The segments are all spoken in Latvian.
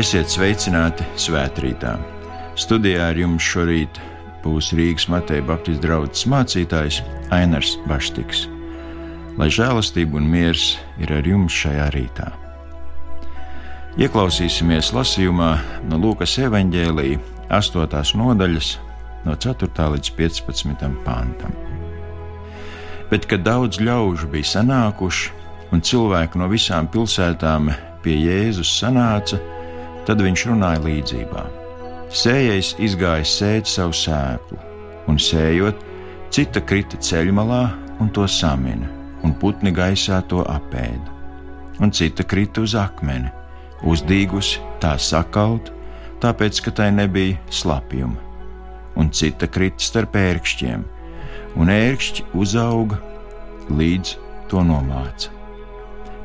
Esiet sveicināti svētkrītā. Studijā ar jums šorīt būs Rīgas Mateja Baptistu draugs mācītājs Ainars Baštiks. Lai žēlastība un miers ir ar jums šajā rītā. Ieklausīsimies lasījumā no Lūkas evanģēlīja 8. nodaļas, no 4. līdz 15. pantam. Bet, kad daudz ļaužu bija sanākuši, un cilvēki no visām pilsētām pie Jēzus sanāca, Tad viņš runāja līdzībā. Sējais izgāja sēt savu sēklu, un sējot, cita krita ceļmalā un to samina, un putni gaisā to apēda. Un cita krita uz akmeni, uzdīgusi tā sakaut, tāpēc, ka tai nebija slapjuma. Un cita krita starp ērkšķiem, un ērkšķi uzauga līdz to nomāca.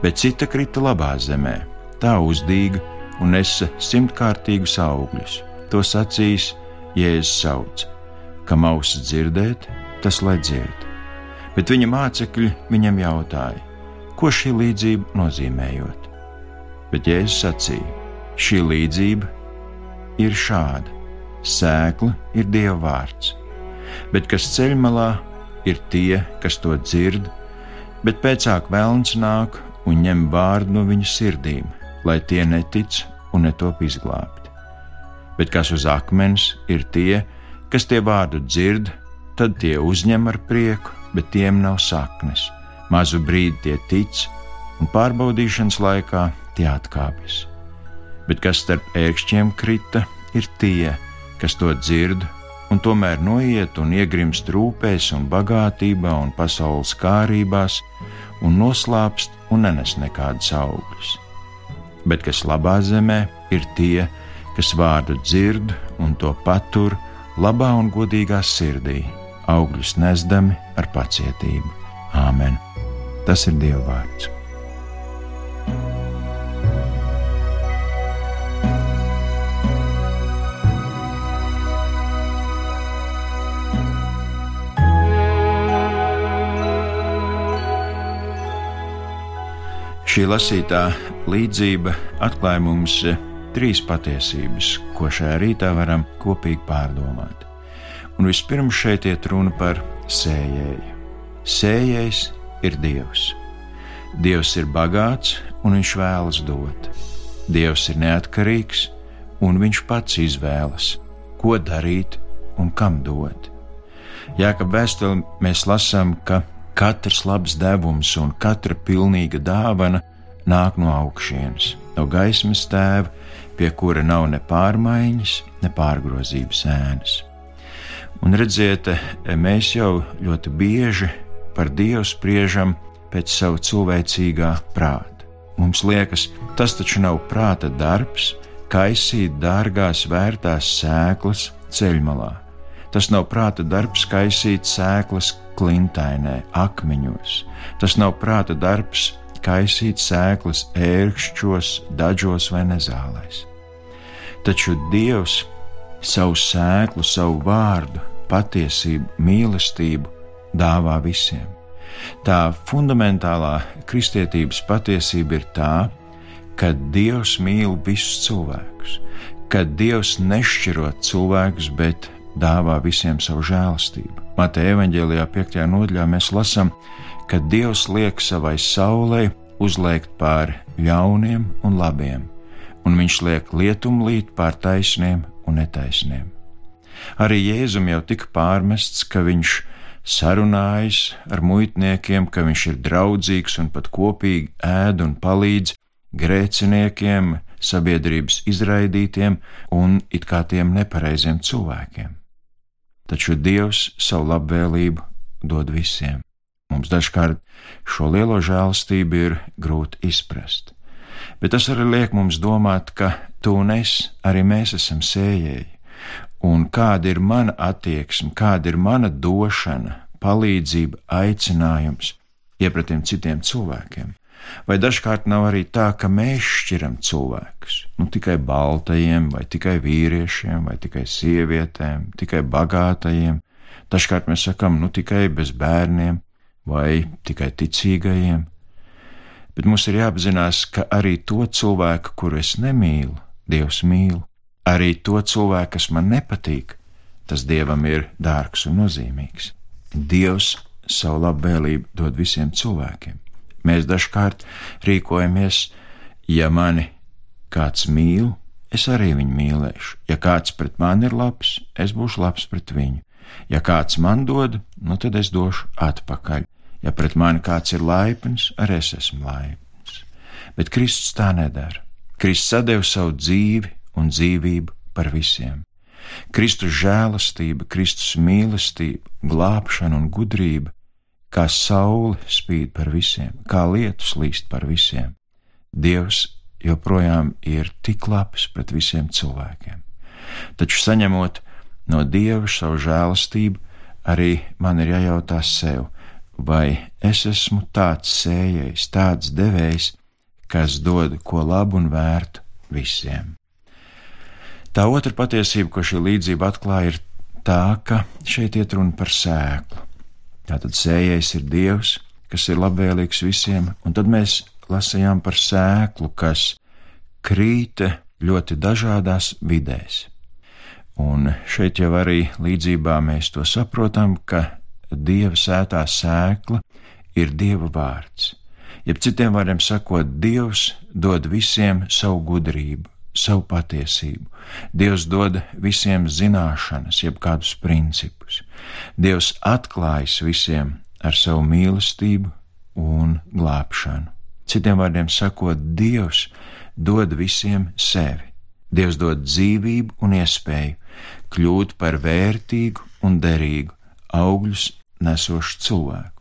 Bet cita krita labā zemē, tā uzdīga un nesa simtkārtīgus augļus. To sacīs Jēzus sauc, kam ausis dzirdēt, tas lai dzird. Bet viņa mācekļi viņam jautāja, ko šī līdzība nozīmējot. Bet Jēzus sacīja, šī līdzība ir šāda: sēkla ir Dieva vārds, bet kas ceļmalā ir tie, kas to dzird, bet pēcāk vēlns nāk un ņem vārdu no viņu sirdīm lai tie netic un netop izglābti. Bet kas uz akmens ir tie, kas tie vārdu dzird, tad tie uzņem ar prieku, bet tiem nav saknes. Mazu brīdi tie tic, un pārbaudīšanas laikā tie atkāpjas. Bet kas starp ērkšķiem krita, ir tie, kas to dzird, un tomēr noiet un iegrimst rūpēs un bagātībā un pasaules kārībās, un noslāpst un nenes nekādas augļus bet kas labā zemē ir tie, kas vārdu dzird un to patur labā un godīgā sirdī, augļus nesdami ar pacietību. Āmen! Tas ir Dieva vārds! Šī lasītā līdzība atklāja mums trīs patiesības, ko šajā rītā varam kopīgi pārdomāt. Un vispirms šeit iet runa par sējēju. Sējējs ir Dievs. Dievs ir bagāts un viņš vēlas dot. Dievs ir neatkarīgs un viņš pats izvēlas, ko darīt un kam dot. Jēkab vēstuli mēs lasām, ka Katrs labs devums un katra pilnīga dāvana nāk no augšienes, no gaismas tēva, pie kura nav ne pārmaiņas, ne pārgrozības ēnas. Un redziet, mēs jau ļoti bieži par Dievu spriežam pēc savu cilvēcīgā prāta. Mums liekas, tas taču nav prāta darbs, kaisīt dārgās, vērtās sēklas ceļmalā. Tas nav prāta darbs, kaisīt sēklas klintainē, akmeņos. Tas nav prāta darbs, kaisīt sēklas ērkšķos, dažos vai nezālēs. Taču Dievs savu sēklu, savu vārdu, patiesību, mīlestību dāvā visiem. Tā fundamentālā kristietības patiesība ir tā, ka Dievs mīl visus cilvēkus, ka Dievs nešķiro cilvēkus, bet dāvā visiem savu žēlastību. Mateja evanģēlijā 5. nodaļā mēs lasām, ka Dievs liek savai saulē uzliekt pār ļauniem un labiem, un viņš liek lietumlīt pār taisniem un netaisniem. Arī Jēzum jau tika pārmests, ka viņš sarunājas ar muitniekiem, ka viņš ir draudzīgs un pat kopīgi ēd un palīdz grēciniekiem, sabiedrības izraidītiem un it kā tiem nepareiziem cilvēkiem taču Dievs savu labvēlību dod visiem. Mums dažkārt šo lielo žēlastību ir grūti izprast, bet tas arī liek mums domāt, ka tu un es, arī mēs esam sējēji, un kāda ir mana attieksme, kāda ir mana došana, palīdzība, aicinājums iepratiem citiem cilvēkiem. Vai dažkārt nav arī tā, ka mēs šķiram cilvēkus nu, tikai baltajiem, vai tikai vīriešiem, vai tikai sievietēm, tikai bagātajiem? Dažkārt mēs sakām, nu tikai bez bērniem, vai tikai ticīgajiem. Bet mums ir jāapzinās, ka arī to cilvēku, kuru es nemīlu, Dievs mīl. Arī to cilvēku, kas man nepatīk, tas Dievam ir dārgs un nozīmīgs. Dievs savu labvēlību dod visiem cilvēkiem. Mēs dažkārt rīkojamies, ja mani kāds mīl, es arī viņu mīlēšu. Ja kāds pret mani ir labs, es būšu labs pret viņu. Ja kāds man dod, nu tad es došu atpakaļ. Ja pret mani kāds ir laipns, arī es esmu laipns. Bet Kristus tā nedara. Kristus deva savu dzīvi un dzīvību par visiem. Kristus žēlastība, Kristus mīlestība, glābšana un gudrība, kā saule spīd par visiem, kā lietus līst par visiem. Dievs joprojām ir tik labs pret visiem cilvēkiem. Taču saņemot no Dieva savu žēlastību, arī man ir jājautā sev, vai es esmu tāds sējējs, tāds devējs, kas dod ko labu un vērtu visiem. Tā otra patiesība, ko šī līdzība atklāja, ir tā, ka šeit iet runa par sēklu. Tātad sējais ir Dievs, kas ir labvēlīgs visiem, un tad mēs lasījām par sēklu, kas krīta ļoti dažādās vidēs. Un šeit jau arī līdzībā mēs to saprotam, ka dieva sētā sēkla ir dieva vārds. Jeb citiem vārdiem sakot, Dievs dod visiem savu gudrību, savu patiesību. Dievs dod visiem zināšanas, jeb kādus principus. Dievs atklājas visiem ar savu mīlestību un glābšanu. Citiem vārdiem sakot, Dievs dod visiem sevi. Dievs dod dzīvību un iespēju kļūt par vērtīgu un derīgu, augļus nesošu cilvēku.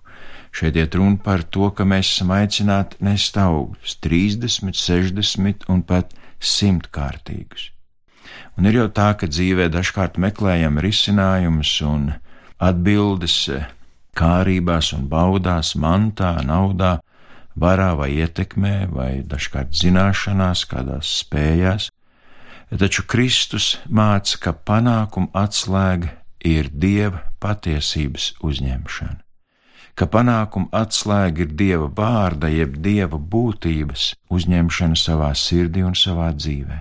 Šeit iet runa par to, ka mēs esam aicināti nest augļus 30, 60 un pat 100 kārtīgus. Un ir jau tā, ka dzīvē dažkārt meklējam risinājumus un atbildes kārībās un baudās, mantā, naudā, varā vai ietekmē, vai dažkārt zināšanās, kādās spējās, taču Kristus māca, ka panākuma atslēga ir dieva patiesības uzņemšana, ka panākuma atslēga ir dieva vārda, jeb dieva būtības uzņemšana savā sirdī un savā dzīvē.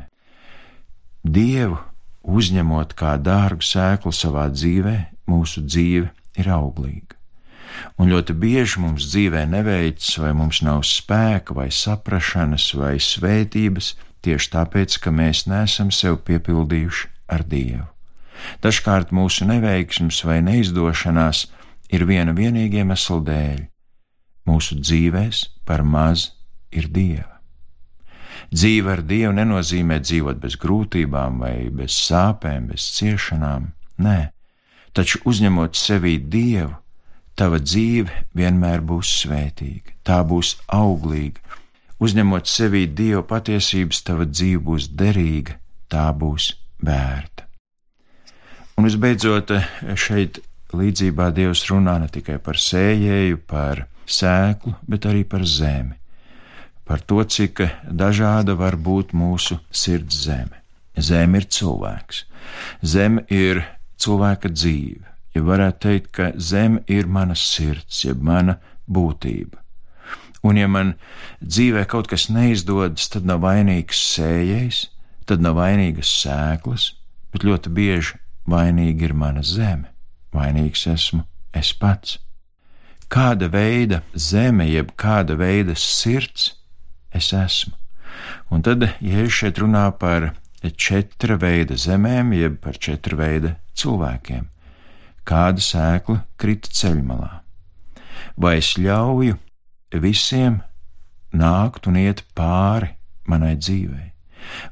Dievu uzņemot kā dārgu sēklu savā dzīvē, mūsu dzīve ir auglīga. Un ļoti bieži mums dzīvē neveicas, vai mums nav spēka, vai saprašanas, vai svētības, tieši tāpēc, ka mēs neesam sev piepildījuši ar Dievu. Dažkārt mūsu neveiksmes vai neizdošanās ir viena vienīga iemesla dēļ. Mūsu dzīvēs par maz ir dieva. Dzīve ar dievu nenozīmē dzīvot bez grūtībām vai bez sāpēm, bez ciešanām. Nē, taču uzņemot sevī dievu, tava dzīve vienmēr būs svētīga, tā būs auglīga. Uzņemot sevī dievu patiesības, tava dzīve būs derīga, tā būs vērta. Un visbeidzot, šeit līdzībā Dievs runā ne tikai par sējēju, par sēklu, bet arī par zemi. Par to, cik dažāda var būt mūsu sirds zeme. Zeme ir cilvēks, zeme ir cilvēka dzīve. Ja varētu teikt, ka zeme ir mana sirds, jeb mana būtība. Un, ja man dzīvē kaut kas neizdodas, tad nav vainīgs sējējs, tad nav vainīgas sēklas, bet ļoti bieži vainīga ir mana zeme, vainīgs esmu es pats. Kāda veida zeme, jeb kāda veida sirds es esmu? Un tad, ja es šeit runā par četra veida zemēm, jeb par četra veida cilvēkiem, kāda sēkla krita ceļmalā? Vai es ļauju visiem nākt un iet pāri manai dzīvei?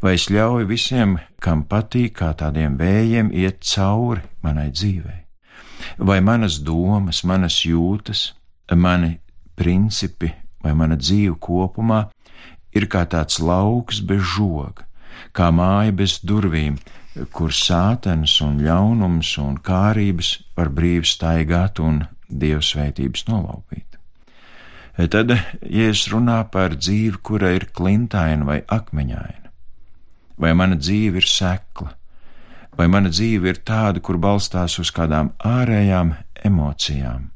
Vai es ļauju visiem, kam patīk, kā tādiem vējiem, iet cauri manai dzīvei? Vai manas domas, manas jūtas, mani principi vai mana dzīve kopumā ir kā tāds lauks bez žoga, kā māja bez durvīm, kur sātens un ļaunums un kārības var brīvi staigāt un dievsvētības nolaupīt. Tad, ja es runā par dzīvi, kura ir klintaina vai akmeņaina, vai mana dzīve ir sekla, vai mana dzīve ir tāda, kur balstās uz kādām ārējām emocijām,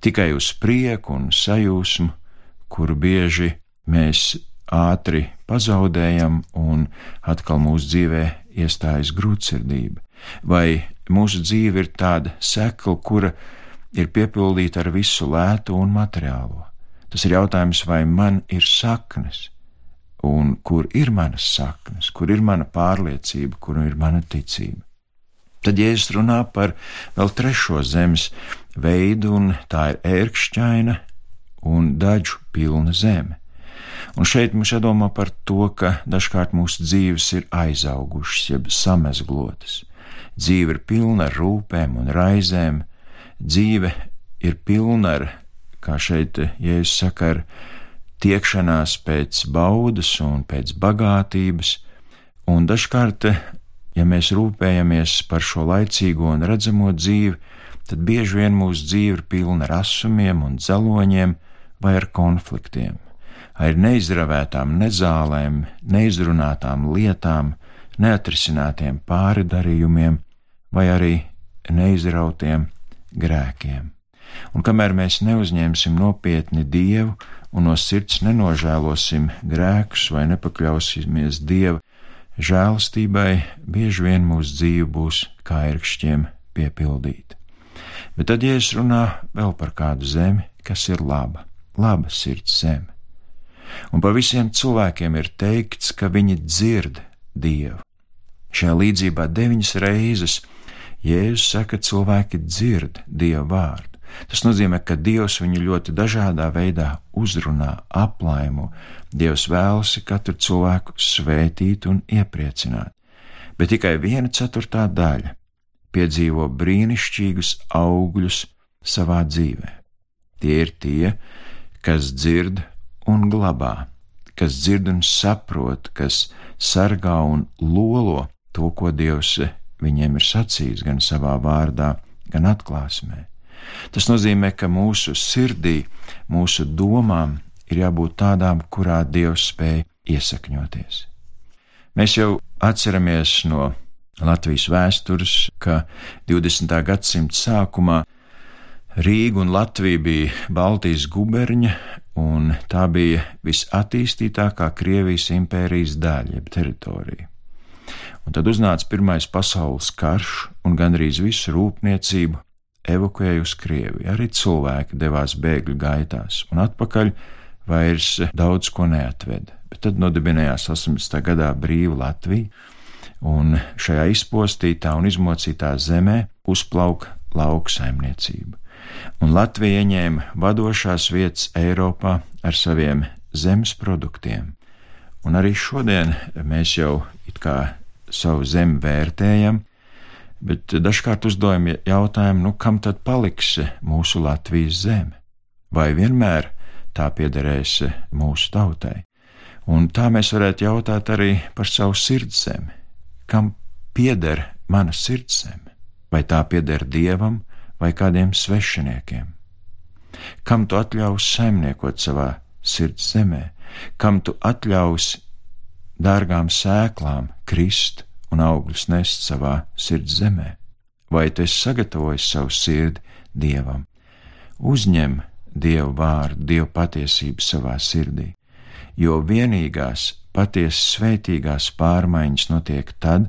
tikai uz prieku un sajūsmu, kuru bieži mēs ātri pazaudējam un atkal mūsu dzīvē iestājas grūtsirdība, vai mūsu dzīve ir tāda sekla, kura ir piepildīta ar visu lētu un materiālo. Tas ir jautājums, vai man ir saknes, un kur ir manas saknes, kur ir mana pārliecība, kur ir mana ticība. Tad Jēzus runā par vēl trešo zemes veidu, un tā ir ērkšķaina un daļu pilna zeme. Un šeit mums jādomā par to, ka dažkārt mūsu dzīves ir aizaugušas, jeb samezglotas. Dzīve ir pilna ar rūpēm un raizēm, dzīve ir pilna ar, kā šeit Jēzus saka, ar tiekšanās pēc baudas un pēc bagātības, un dažkārt, ja mēs rūpējamies par šo laicīgo un redzamo dzīvi, tad bieži vien mūsu dzīve ir pilna ar asumiem un dzeloņiem vai ar konfliktiem, ar neizravētām nezālēm, neizrunātām lietām, neatrisinātiem pāridarījumiem vai arī neizrautiem grēkiem. Un kamēr mēs neuzņemsim nopietni Dievu un no sirds nenožēlosim grēkus vai nepakļausimies Dieva žēlastībai, bieži vien mūsu dzīve būs kā ērkšķiem piepildīta. Bet tad, ja es runā vēl par kādu zemi, kas ir laba, laba sirds zeme, un par visiem cilvēkiem ir teikts, ka viņi dzird Dievu. Šajā līdzībā deviņas reizes Jēzus saka, ka cilvēki dzird Dieva vārdu. Tas nozīmē, ka Dievs viņu ļoti dažādā veidā uzrunā, aplaimo. Dievs vēlas katru cilvēku svētīt un iepriecināt, bet tikai viena ceturtā daļa piedzīvo brīnišķīgus augļus savā dzīvē. Tie ir tie, kas dzird un glabā, kas dzird un saprot, kas sargā un lolo to, ko Dievs viņiem ir sacījis gan savā vārdā, gan atklāsmē. Tas nozīmē, ka mūsu sirdī, mūsu domām ir jābūt tādām, kurā Dievs spēj iesakņoties. Mēs jau atceramies no Latvijas vēstures, ka 20. gadsimta sākumā Rīga un Latvija bija Baltijas guberņa, un tā bija visattīstītākā Krievijas impērijas daļa, jeb teritorija. Un tad uznāca Pirmais pasaules karš, un gandrīz visu rūpniecību evakuēja uz Krieviju. Arī cilvēki devās bēgļu gaitās, un atpakaļ vairs daudz ko neatveda. Bet tad nodibinājās 18. gadā brīva Latvija, un šajā izpostītā un izmocītā zemē uzplauka lauksaimniecība. Un Latvija ieņēma vadošās vietas Eiropā ar saviem zemes produktiem. Un arī šodien mēs jau it kā savu zemi vērtējam, bet dažkārt uzdojam jautājumu, nu kam tad paliks mūsu Latvijas zeme? Vai vienmēr tā piederēs mūsu tautai? Un tā mēs varētu jautāt arī par savu sirdzemi kam pieder mana sirdseme, vai tā pieder dievam vai kādiem svešiniekiem. Kam tu atļaus saimniekot savā sirds zemē, kam tu atļaus dārgām sēklām krist un augļus nest savā sirds zemē, vai tu esi sagatavojis savu sirdi dievam? Uzņem dievu vārdu, dievu patiesību savā sirdī, jo vienīgās patiesas svētīgās pārmaiņas notiek tad,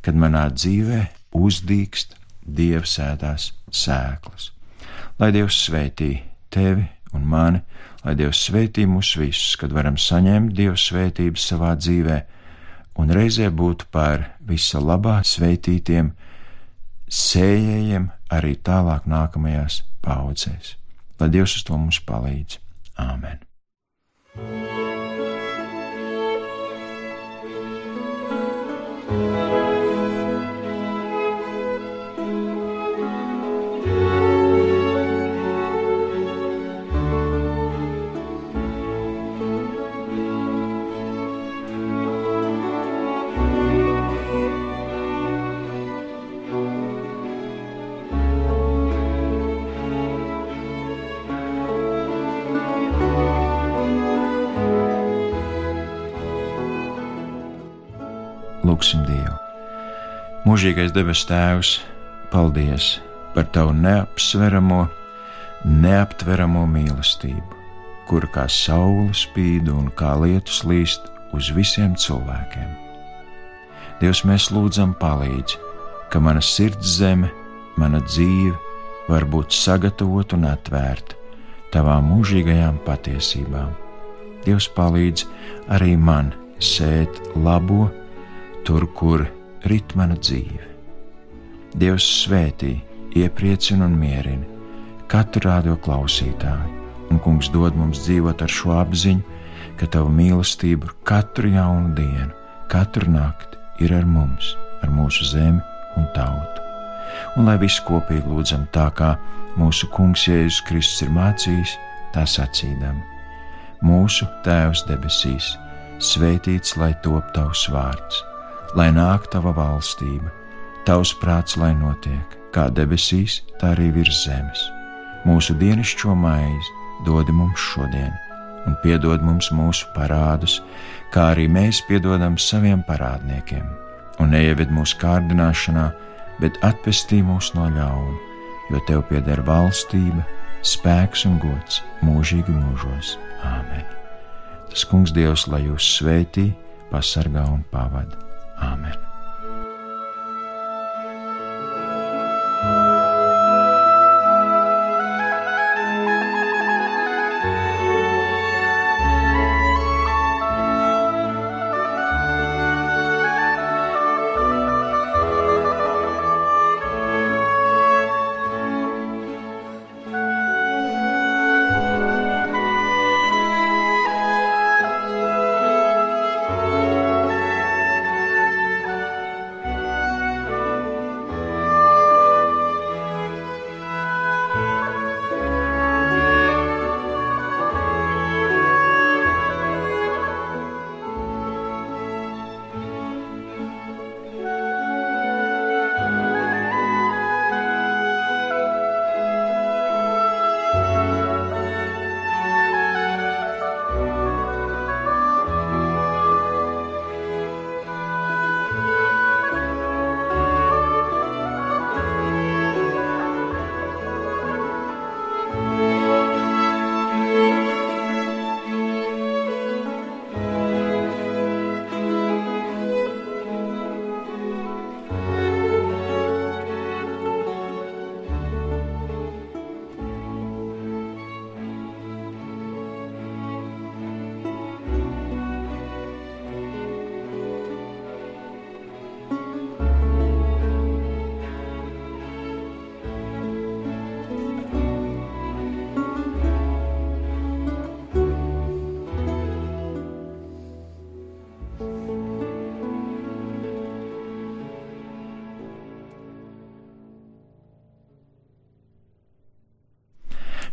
kad manā dzīvē uzdīkst dievsētās sēklas. Lai Dievs svētī tevi un mani, lai Dievs svētī mūs visus, kad varam saņemt Dieva svētības savā dzīvē un reizē būt par visa labā svētītiem sējējiem arī tālāk nākamajās paudzēs. Lai Dievs uz to mums palīdz. Āmen! Lūksim Mūžīgais debes Tēvs, paldies par Tavu neapsveramo, neaptveramo mīlestību, kur kā saule spīd un kā lietus līst uz visiem cilvēkiem. Dievs, mēs lūdzam palīdzi, ka mana sirds zeme, mana dzīve var būt sagatavota un atvērta tavām mūžīgajām patiesībām. Dievs palīdz arī man sēt labo tur, kur rit mana dzīve. Dievs svētī, iepriecina un mierina katru rādio klausītāju, un Kungs dod mums dzīvot ar šo apziņu, ka Tava mīlestība katru jaunu dienu, katru nakti ir ar mums, ar mūsu zemi un tautu. Un lai viss kopīgi lūdzam tā, kā mūsu Kungs Jēzus Kristus ir mācījis, tā sacīdam: Mūsu Tēvs debesīs, svētīts lai top Tavs vārds, lai nāk Tava valstība, Tavs prāts lai notiek, kā debesīs, tā arī virs zemes. Mūsu dienascho maizi dod mums šodien, un piedod mums mūsu parādus, kā arī mēs piedodam saviem parādniekiem, un neieved mūsu kārdināšanā, bet atpestī mūs no ļauna, jo tev pieder valstība, spēks un gods mūžīgi mūžos. Āmen! Tas kungs Dievs, lai jūs svētī, pasargā un pavada. Āmen!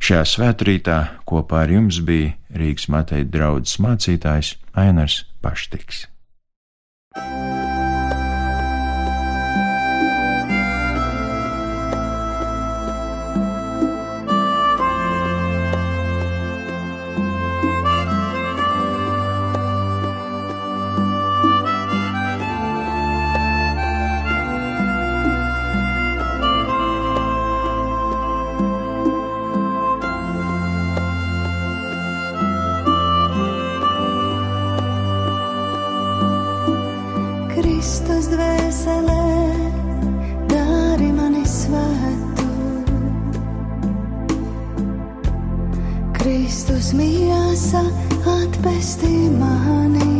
Šajā svētkrītā kopā ar jums bija Rīgas Mateja draugs mācītājs Ainars Paštiks. Kristus miesa atpestī mani.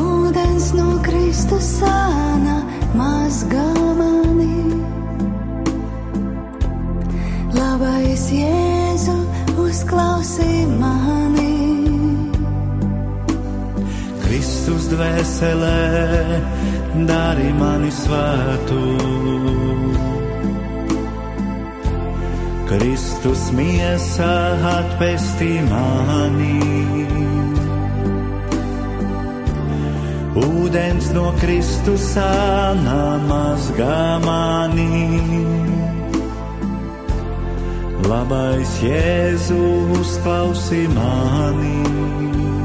Ūdens no Kristus sāna mazgā mani. Labais Jēzu uzklausī mani. Kristus dvēselē, dari mani svētu. Kristus miesa atpestī mani. Ūdens no Kristus sāna mazgā mani. Labais Jēzu uzklausī mani.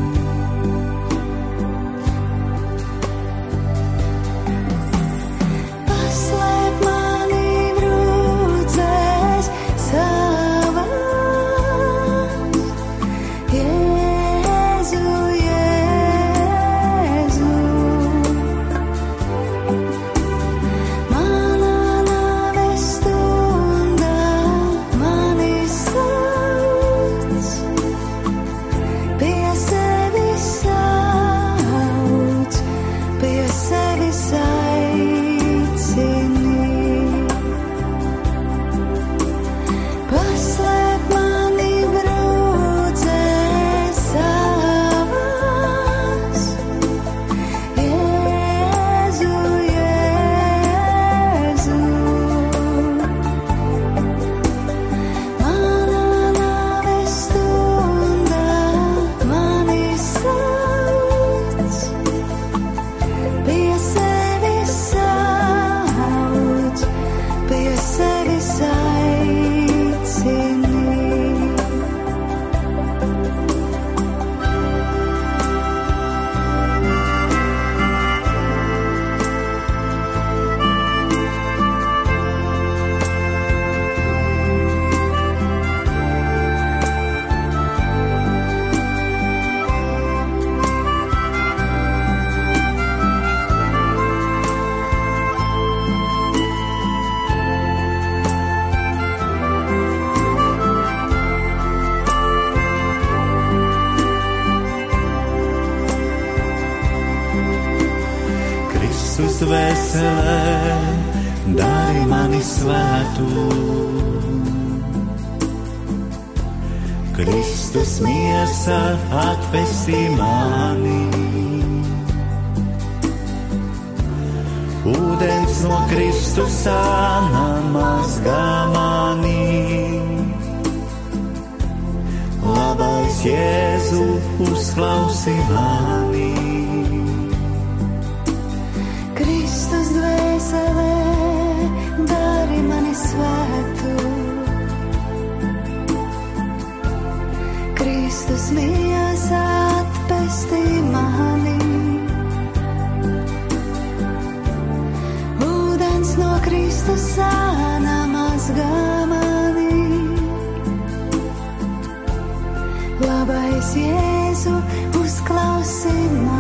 Svētu. Kristus miesa atvestī mani. Ūdens no Kristus sāna mazgā mani. Labais Jēzu uzklausi mani. Kristus dvēselē, Jēzu uzklausi mani.